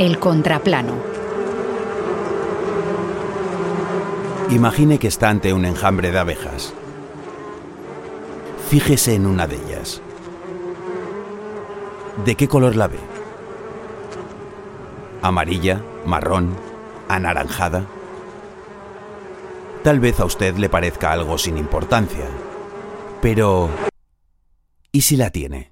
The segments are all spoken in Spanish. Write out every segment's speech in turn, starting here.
El contraplano. Imagine que está ante un enjambre de abejas. Fíjese en una de ellas. ¿De qué color la ve? ¿Amarilla? ¿Marrón? ¿Anaranjada? Tal vez a usted le parezca algo sin importancia. Pero... ¿Y si la tiene?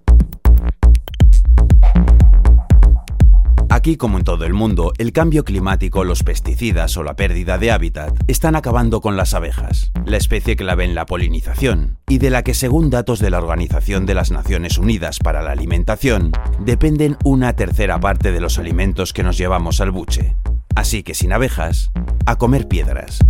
Aquí, como en todo el mundo, el cambio climático, los pesticidas o la pérdida de hábitat están acabando con las abejas, la especie clave en la polinización, y de la que, según datos de la Organización de las Naciones Unidas para la Alimentación, dependen una tercera parte de los alimentos que nos llevamos al buche. Así que sin abejas, a comer piedras.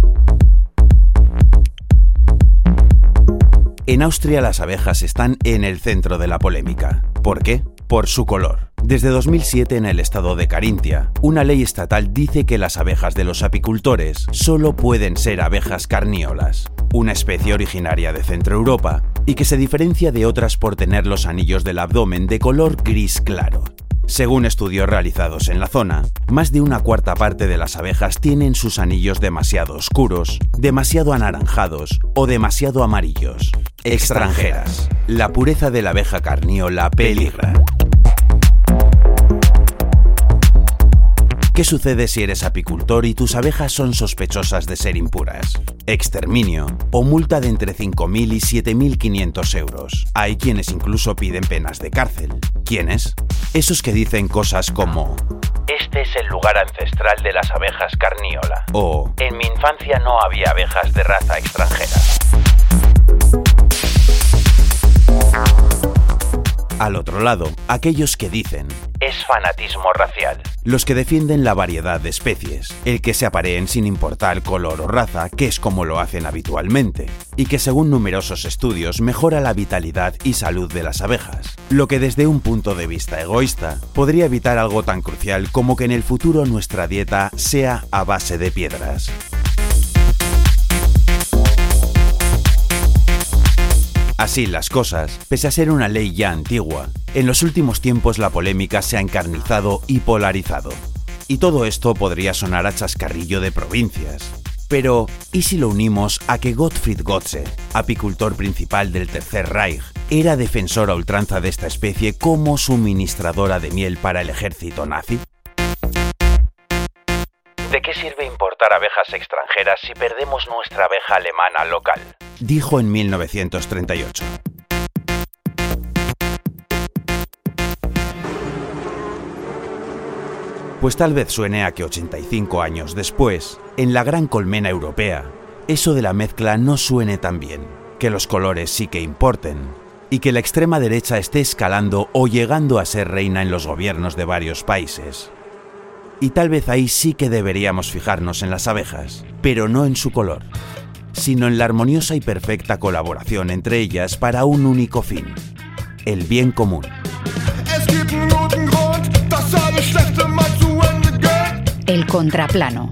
En Austria las abejas están en el centro de la polémica. ¿Por qué? Por su color. Desde 2007 en el estado de Carintia, una ley estatal dice que las abejas de los apicultores solo pueden ser abejas carníolas, una especie originaria de Centro Europa y que se diferencia de otras por tener los anillos del abdomen de color gris claro. Según estudios realizados en la zona, más de una cuarta parte de las abejas tienen sus anillos demasiado oscuros, demasiado anaranjados o demasiado amarillos. Extranjeras. La pureza de la abeja carníola peligra. ¿Qué sucede si eres apicultor y tus abejas son sospechosas de ser impuras? Exterminio o multa de entre 5.000 y 7.500 euros. Hay quienes incluso piden penas de cárcel. ¿Quiénes? Esos que dicen cosas como este es el lugar ancestral de las abejas carníola. O en mi infancia no había abejas de raza extranjera. Al otro lado, aquellos que dicen es fanatismo racial. Los que defienden la variedad de especies, el que se apareen sin importar color o raza, que es como lo hacen habitualmente, y que según numerosos estudios mejora la vitalidad y salud de las abejas, lo que desde un punto de vista egoísta podría evitar algo tan crucial como que en el futuro nuestra dieta sea a base de piedras. Así las cosas, pese a ser una ley ya antigua, en los últimos tiempos la polémica se ha encarnizado y polarizado. Y todo esto podría sonar a chascarrillo de provincias. Pero, ¿y si lo unimos a que Gottfried Gotze, apicultor principal del Tercer Reich, era defensor a ultranza de esta especie como suministradora de miel para el ejército nazi? ¿De qué sirve importar abejas extranjeras si perdemos nuestra abeja alemana local? Dijo en 1938. Pues tal vez suene a que 85 años después, en la gran colmena europea, eso de la mezcla no suene tan bien, que los colores sí que importen, y que la extrema derecha esté escalando o llegando a ser reina en los gobiernos de varios países. Y tal vez ahí sí que deberíamos fijarnos en las abejas, pero no en su color, sino en la armoniosa y perfecta colaboración entre ellas para un único fin, el bien común. El contraplano.